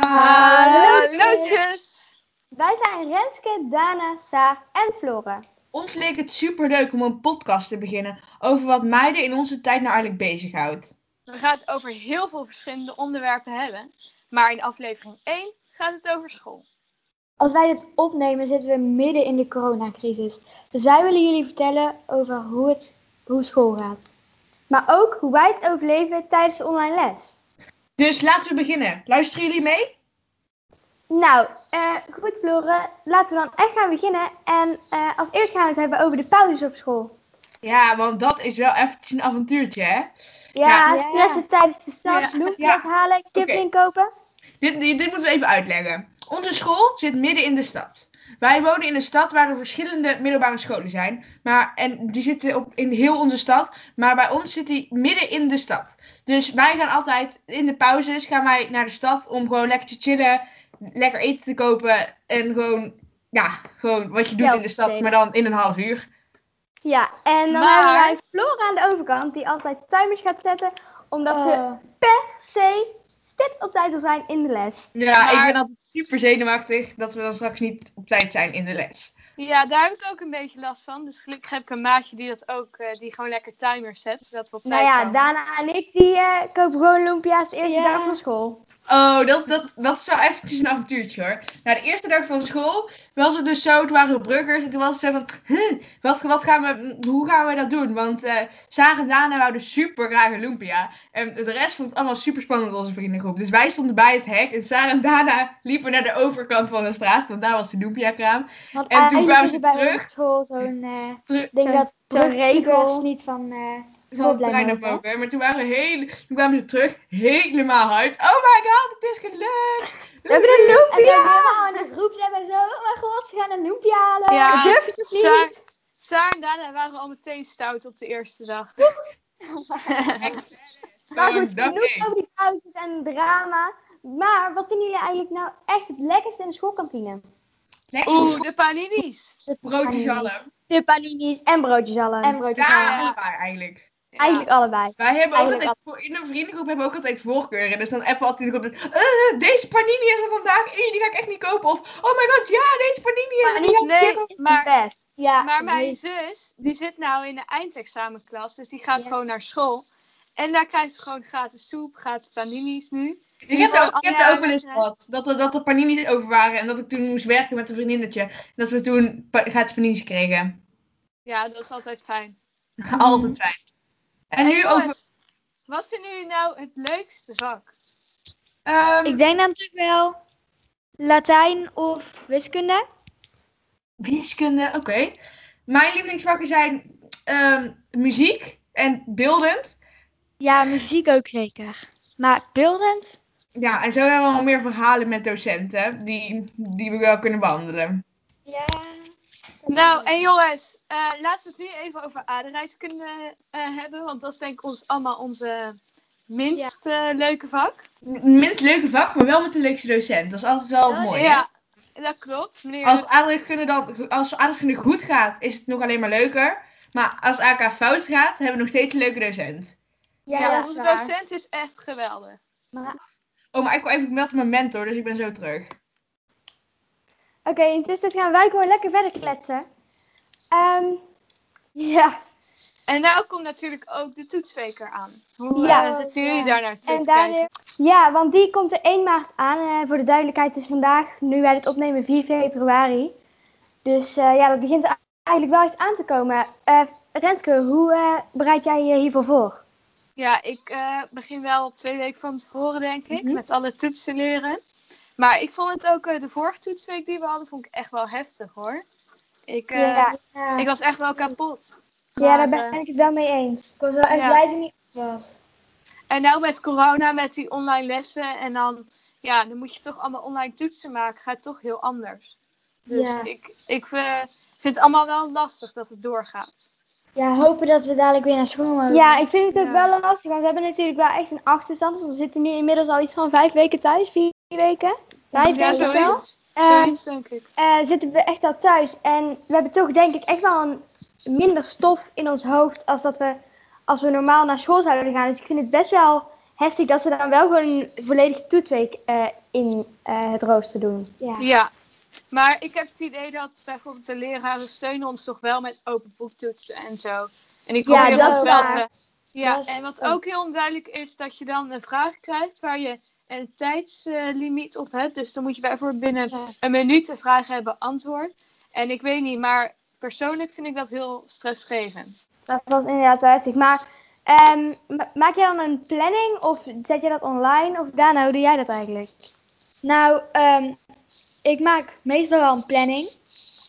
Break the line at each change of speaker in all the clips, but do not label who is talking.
Hallootjes!
Wij zijn Renske, Dana, Saar en Flore.
Ons leek het superleuk om een podcast te beginnen over wat meiden in onze tijd nou eigenlijk bezighoudt.
We gaan het over heel veel verschillende onderwerpen hebben. Maar in aflevering 1 gaat het over school.
Als wij dit opnemen zitten we midden in de coronacrisis. Dus wij willen jullie vertellen over hoe, het, hoe school gaat. Maar ook hoe wij het overleven tijdens de online les.
Dus laten we beginnen. Luisteren jullie mee?
Nou, eh, goed Flore, laten we dan echt gaan beginnen. En eh, als eerst gaan we het hebben over de pauzes op school.
Ja, want dat is wel eventjes een avontuurtje, hè?
Ja,
Ja.
stressen tijdens de stad,
Ja.
snoepjes
Ja.
halen, kip inkopen.
Dit, dit, dit moeten we even uitleggen. Onze school zit midden in de stad. Wij wonen in een stad waar er verschillende middelbare scholen zijn. Maar, en die zitten op, in heel onze stad. Maar bij ons zit die midden in de stad. Dus wij gaan altijd in de pauzes gaan wij naar de stad om gewoon lekker te chillen. Lekker eten te kopen. En gewoon, ja, gewoon wat je doet in de stad. Maar dan in een half uur.
Ja, en dan
Maar-
hebben wij Flora aan de overkant die altijd timers gaat zetten. Omdat ze
Oh.
per se stipt op tijd wil zijn in de les.
Ja,
Maar-
ik ben altijd super zenuwachtig dat we dan straks niet op tijd zijn in de les.
Ja, daar heb ik ook een beetje last van. Dus gelukkig heb ik een maatje die dat ook, eh, die gewoon lekker timers zet, zodat we op tijd
Nou ja,
komen.
Dana en ik die eh, kopen gewoon lumpia's de eerste
Ja.
dag van school.
Oh, dat, dat, dat is zo eventjes een avontuurtje hoor. Nou, de eerste dag van school was het dus zo, toen waren bruggers en toen was het zo van, huh, wat, wat gaan we, hoe gaan we dat doen? Want eh Sarah en Dana wouden super graag een lumpia. En de rest vond het allemaal super spannend onze vriendengroep. Dus wij stonden bij het hek en Sarah en Dana liepen naar de overkant van de straat, want daar was de lumpia kraam.
Want
En toen kwamen ze
er
terug.
school zo'n eh denk
Zo'n-
dat
zo'n regel.
regels niet van eh
Het terrein
schoolplein
afmogen. Maar toen, waren we heel, toen kwamen ze terug helemaal hard. Oh my god, het is gelukt!
We hebben een
Woehoe!
lumpia! En we hebben helemaal in de groep we zo, oh mijn god, ze gaan een lumpia halen.
Ja,
Durf het niet?
Saar en Dana waren al meteen stout op de eerste dag.
Maar goed, genoeg over die pauzes en drama. Maar wat vinden jullie eigenlijk nou echt het lekkerste in de schoolkantine?
Lekker
Oeh, de paninis.
broodjes hadden.
De paninis en broodjes. En broodjes
Ja, eigenlijk.
Ja.
Eigenlijk allebei.
Wij hebben
Eigenlijk
altijd, voor- in een vriendengroep hebben we ook altijd voorkeuren. Dus dan appen we altijd in de groep, eh, deze panini is er vandaag, eh, die ga ik echt niet kopen. Of, oh my god, ja, deze panini is er.
Nee,
is
maar-
het best. Ja,
Maar mijn
nee.
zus, die zit nou in de eindexamenklas, dus die gaat
Ja.
gewoon naar school. En daar krijgt ze gewoon gratis soep, gratis paninis nu.
Ik heb, er ook, ik heb er ook wel eens gehad. Dat er, dat er paninis over waren. En dat ik toen moest werken met een vriendinnetje. En dat we toen pa gratis paninis kregen.
Ja, dat is altijd fijn.
Altijd fijn. En nu
jongens,
over...
wat vinden jullie nou het leukste vak?
ehm,
Ik denk dan natuurlijk wel Latijn of wiskunde.
Wiskunde, oké. Mijn lievelingsvakken zijn ehm, muziek en beeldend.
Ja, muziek ook zeker. Maar beeldend?
Ja, en zo hebben we nog meer verhalen met docenten die, die we wel kunnen behandelen.
Ja.
Nou, en jongens, eh, laten we het nu even over aardrijkskunde eh hebben. Want dat is denk ik ons, allemaal onze minst eh, leuke vak.
Minst leuke vak, maar wel met de leukste docent. Dat is altijd wel
Ja,
mooi. hè?
Ja, dat klopt. Meneer,
Als aardrijkskunde dan, als aardrijkskunde goed gaat, is het nog alleen maar leuker. Maar als AK fout gaat, hebben we nog steeds een leuke docent.
ja,
is
onze docent is echt geweldig.
Maar-
Oh, maar ik wil even melden mijn mentor, dus ik ben zo terug.
Oké, in tussentijd gaan wij gewoon lekker verder kletsen. Ehm, ja,
En nou komt natuurlijk ook de toetsweker aan. Hoe
Ja.
eh, zitten jullie
Ja.
daar naartoe
en
te.
Ja, want die komt er 1 maart aan. Eh, voor de duidelijkheid is vandaag, nu wij dit opnemen, 4 februari. Dus eh, ja, dat begint eigenlijk wel echt aan te komen. Eh Renske, hoe eh, bereid jij je hiervoor voor?
Ja, ik eh, begin wel twee weken van tevoren, denk ik,
Mhm.
met alle toetsen leren. Maar ik vond het ook, eh, de vorige toetsweek die we hadden, vond ik echt wel heftig hoor. Ik, eh,
ja, ja.
ik was echt wel kapot.
ja, daar ben
eh,
ik het wel mee eens. Ik was wel
echt blij
dat niet was.
En nou met corona, met die online lessen en dan, ja, dan moet je toch allemaal online toetsen maken, gaat het toch heel anders. Dus
Ja.
ik, ik vind het allemaal wel lastig dat het doorgaat.
Ja, hopen dat we dadelijk weer naar school mogen.
Ja, ik vind het ook
Ja.
wel lastig, want we hebben natuurlijk wel echt een achterstand. Dus we zitten nu inmiddels al iets van vijf weken thuis, vier weken. Vijf
ja,
denk ik wel.
zoiets.
Eh,
denk ik.
eh, zitten we echt al thuis. En we hebben toch denk ik echt wel een minder stof in ons hoofd als dat we als we normaal naar school zouden gaan. Dus ik vind het best wel heftig dat ze dan wel gewoon een volledige toetsweek eh, in eh, het rooster doen.
Ja.
Ja. Maar ik heb het idee dat bijvoorbeeld de leraren steunen ons toch wel met open boektoetsen en zo. En ik
Ja,
probeer
dat
ons
is
wel te... Ja, en wat
ook.
ook heel onduidelijk is, dat je dan een vraag krijgt waar je een tijdslimiet op hebt. Dus dan moet je bijvoorbeeld binnen een minuut de vraag hebben beantwoord. En ik weet niet, maar persoonlijk vind ik dat heel stressgevend.
Dat was inderdaad heftig. Maar ehm, ma- maak jij dan een planning of zet je dat online? Of Dana, hoe doe jij dat eigenlijk?
Nou, ehm, ik maak meestal wel een planning.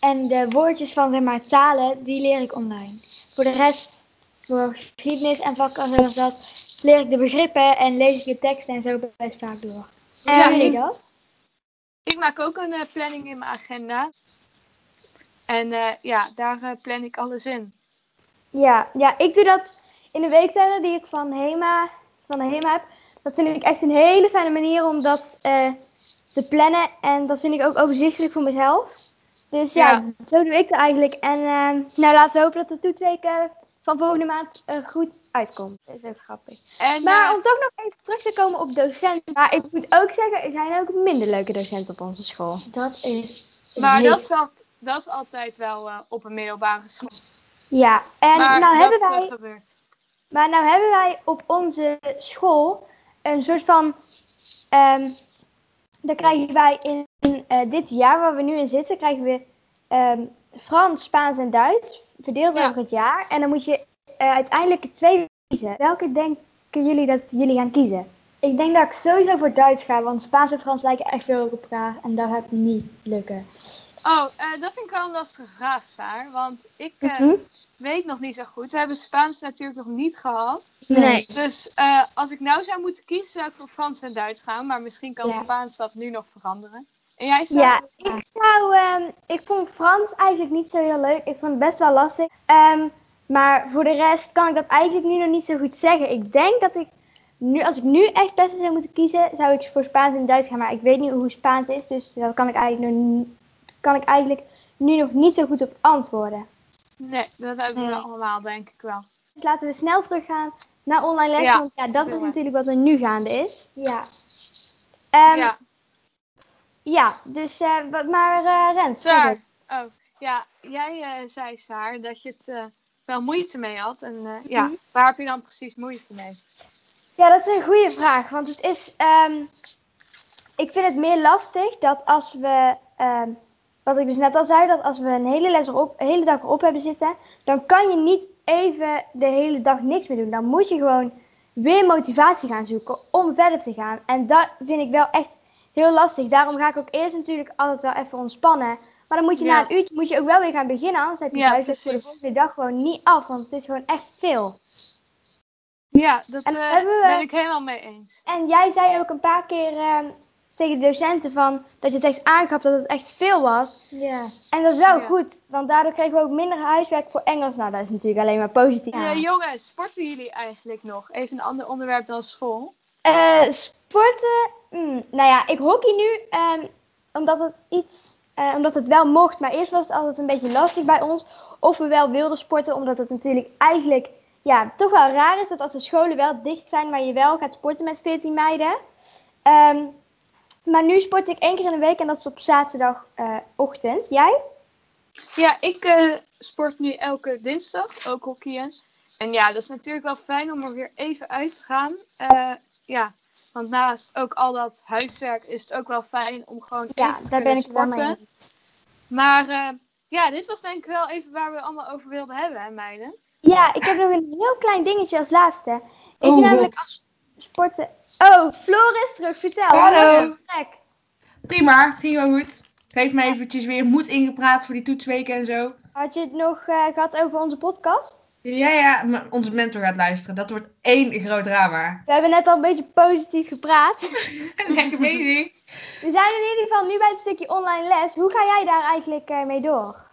En de woordjes van zeg maar, talen, die leer ik online. Voor de rest, voor geschiedenis en vakken zoals dat, leer ik de begrippen en lees ik de teksten en zo best vaak door. En
Ja, ik-
dat?
Ik maak ook een eh, planning in mijn agenda. En eh, ja, daar eh, plan ik alles in.
Ja, ja, ik doe dat in de weekplanner die ik van Hema, van de Hema heb. Dat vind ik echt een hele fijne manier om dat te plannen. En dat vind ik ook overzichtelijk voor mezelf. Dus ja,
Ja.
zo doe ik het eigenlijk. En nou, laten we hopen dat de toetsweek eh, van volgende maand er goed uitkomt. Dat is ook grappig.
En,
Maar
eh,
om toch nog even terug te komen op docenten. Maar ik moet ook zeggen, er zijn ook minder leuke docenten op onze school.
Dat is.
maar
heel-
dat is, al- dat is altijd wel eh, op een middelbare school.
Ja, en
maar
nou
dat
hebben wij...
gebeurt.
Maar nou hebben wij op onze school een soort van. ehm dan krijgen wij in eh, dit jaar waar we nu in zitten, krijgen we ehm, Frans, Spaans en Duits. Verdeeld
Ja.
over het jaar. En dan moet je eh, uiteindelijk twee kiezen. Welke denken jullie dat jullie gaan kiezen?
Ik denk dat ik sowieso voor Duits ga, want Spaans en Frans lijken echt veel op elkaar. En dat gaat niet lukken.
Oh, eh, dat vind ik wel een lastige vraag, Saar. Want ik eh,
Mhm.
weet nog niet zo goed. We hebben Spaans natuurlijk nog niet gehad.
Nee.
Dus eh, als ik nou zou moeten kiezen, zou ik voor Frans en Duits gaan. Maar misschien kan
Ja.
Spaans dat nu nog veranderen. En jij, Saar?
Ja, ik zou. ehm, ik vond Frans eigenlijk niet zo heel leuk. Ik vond het best wel lastig. Ehm, maar voor de rest kan ik dat eigenlijk nu nog niet zo goed zeggen. Ik denk dat ik. Nu, als ik nu echt beste zou moeten kiezen, zou ik voor Spaans en Duits gaan. Maar ik weet niet hoe Spaans is. Dus dat kan ik eigenlijk, nog, kan ik eigenlijk nu nog niet zo goed op antwoorden.
Nee, dat hebben we
Nee.
allemaal, denk ik wel.
Dus laten we snel teruggaan naar online lessen.
Ja,
want ja, dat is natuurlijk wat er nu gaande is.
Ja.
Ehm,
ja,
ja, dus. eh, maar eh Rens.
Saar. Oh, ja, jij eh, zei, Saar, dat je het wel moeite mee had. En ja,
Mhm.
waar heb je dan precies moeite mee?
Ja, dat is een goede vraag. Want het is. ehm, ik vind het meer lastig dat als we. ehm, wat ik dus net al zei, dat als we een hele, les erop, een hele dag erop hebben zitten. dan kan je niet even de hele dag niks meer doen. Dan moet je gewoon weer motivatie gaan zoeken om verder te gaan. En dat vind ik wel echt heel lastig. Daarom ga ik ook eerst natuurlijk altijd wel even ontspannen. Maar dan moet je
Ja.
na een uurtje moet je ook wel weer gaan beginnen. Anders heb je
Ja,
voor de volgende dag gewoon niet af. Want het is gewoon echt veel.
Ja, dat eh,
we-
ben ik helemaal mee eens.
En jij zei ook een paar keer ehm, tegen de docenten van dat je het echt aangaf dat het echt veel was.
Ja.
En dat is wel
Ja.
goed, want daardoor kregen we ook minder huiswerk voor Engels. Nou, dat is natuurlijk alleen maar positief.
Eh, jongens, sporten jullie eigenlijk nog? Even een ander onderwerp dan school.
Eh, sporten, mm, nou ja, ik hockey nu ehm, omdat het iets, eh, omdat het wel mocht. Maar eerst was het altijd een beetje lastig bij ons of we wel wilden sporten, omdat het natuurlijk eigenlijk ja, toch wel raar is dat als de scholen wel dicht zijn, maar je wel gaat sporten met 14 meiden. Ehm, maar nu sport ik één keer in de week en dat is op zaterdagochtend. Jij?
Ja, ik eh, sport nu elke dinsdag, ook hockeyen. En ja, dat is natuurlijk wel fijn om er weer even uit te gaan. Eh, ja, want naast ook al dat huiswerk is het ook wel fijn om gewoon
Ja,
even te
daar
kunnen
ben ik het wel mee
sporten. Maar eh, ja, dit was denk ik wel even waar we allemaal over wilden hebben, hè meiden?
Ja, ik heb nog een heel klein dingetje als laatste. Ik
Oh,
namelijk als sporten... Oh, Floor is terug. Vertel.
Hallo. Prima, ging wel goed. Heeft me eventjes weer moed ingepraat voor die toetsweken en zo.
Had je het nog eh, gehad over onze podcast?
Ja, ja, maar onze mentor gaat luisteren. Dat wordt één groot drama.
We hebben net al een beetje positief gepraat.
Lekker bezig.
We zijn in ieder geval nu bij het stukje online les. Hoe ga jij daar eigenlijk eh, mee door?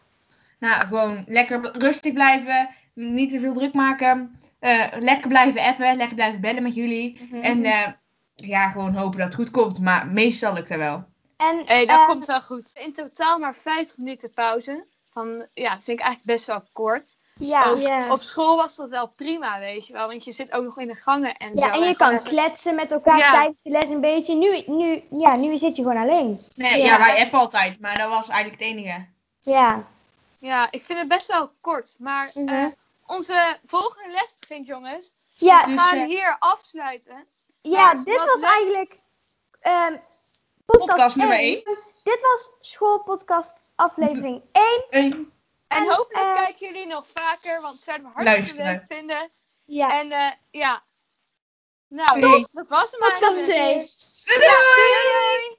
Nou, gewoon lekker rustig blijven. Niet te veel druk maken. eh, lekker blijven appen. Lekker blijven bellen met jullie.
Mhm.
En eh, ja, gewoon hopen dat het goed komt. Maar meestal lukt dat wel.
En,
Hé, hey, dat komt wel goed. In totaal maar 50 minuten pauze. Van, ja, dat vind ik eigenlijk best wel kort.
Ja.
Ook
Ja.
Op school was dat wel prima, weet je wel. Want je zit ook nog in de gangen en zo.
Ja, en je kan kletsen met elkaar
Ja.
tijdens de les een beetje. Nu, nu, ja, nu zit je gewoon alleen.
Nee,
Ja.
ja. wij appen altijd, maar dat was eigenlijk het enige.
Ja.
Ja, ik vind het best wel kort. Maar
Mhm.
eh, onze volgende les begint, jongens.
Ja,
dus we
dus,
gaan
eh,
hier afsluiten.
ja dit was eigenlijk ehm, podcast,
Podcast nummer
één. Dit was schoolpodcast aflevering 1.
Een
En,
En,
hopelijk
eh,
kijken jullie nog vaker, want het zouden we hartstikke leuk vinden.
Ja.
En eh, ja, nou, dat was hem
Podcast
eigenlijk.
2.
Doei!
Doei, doei.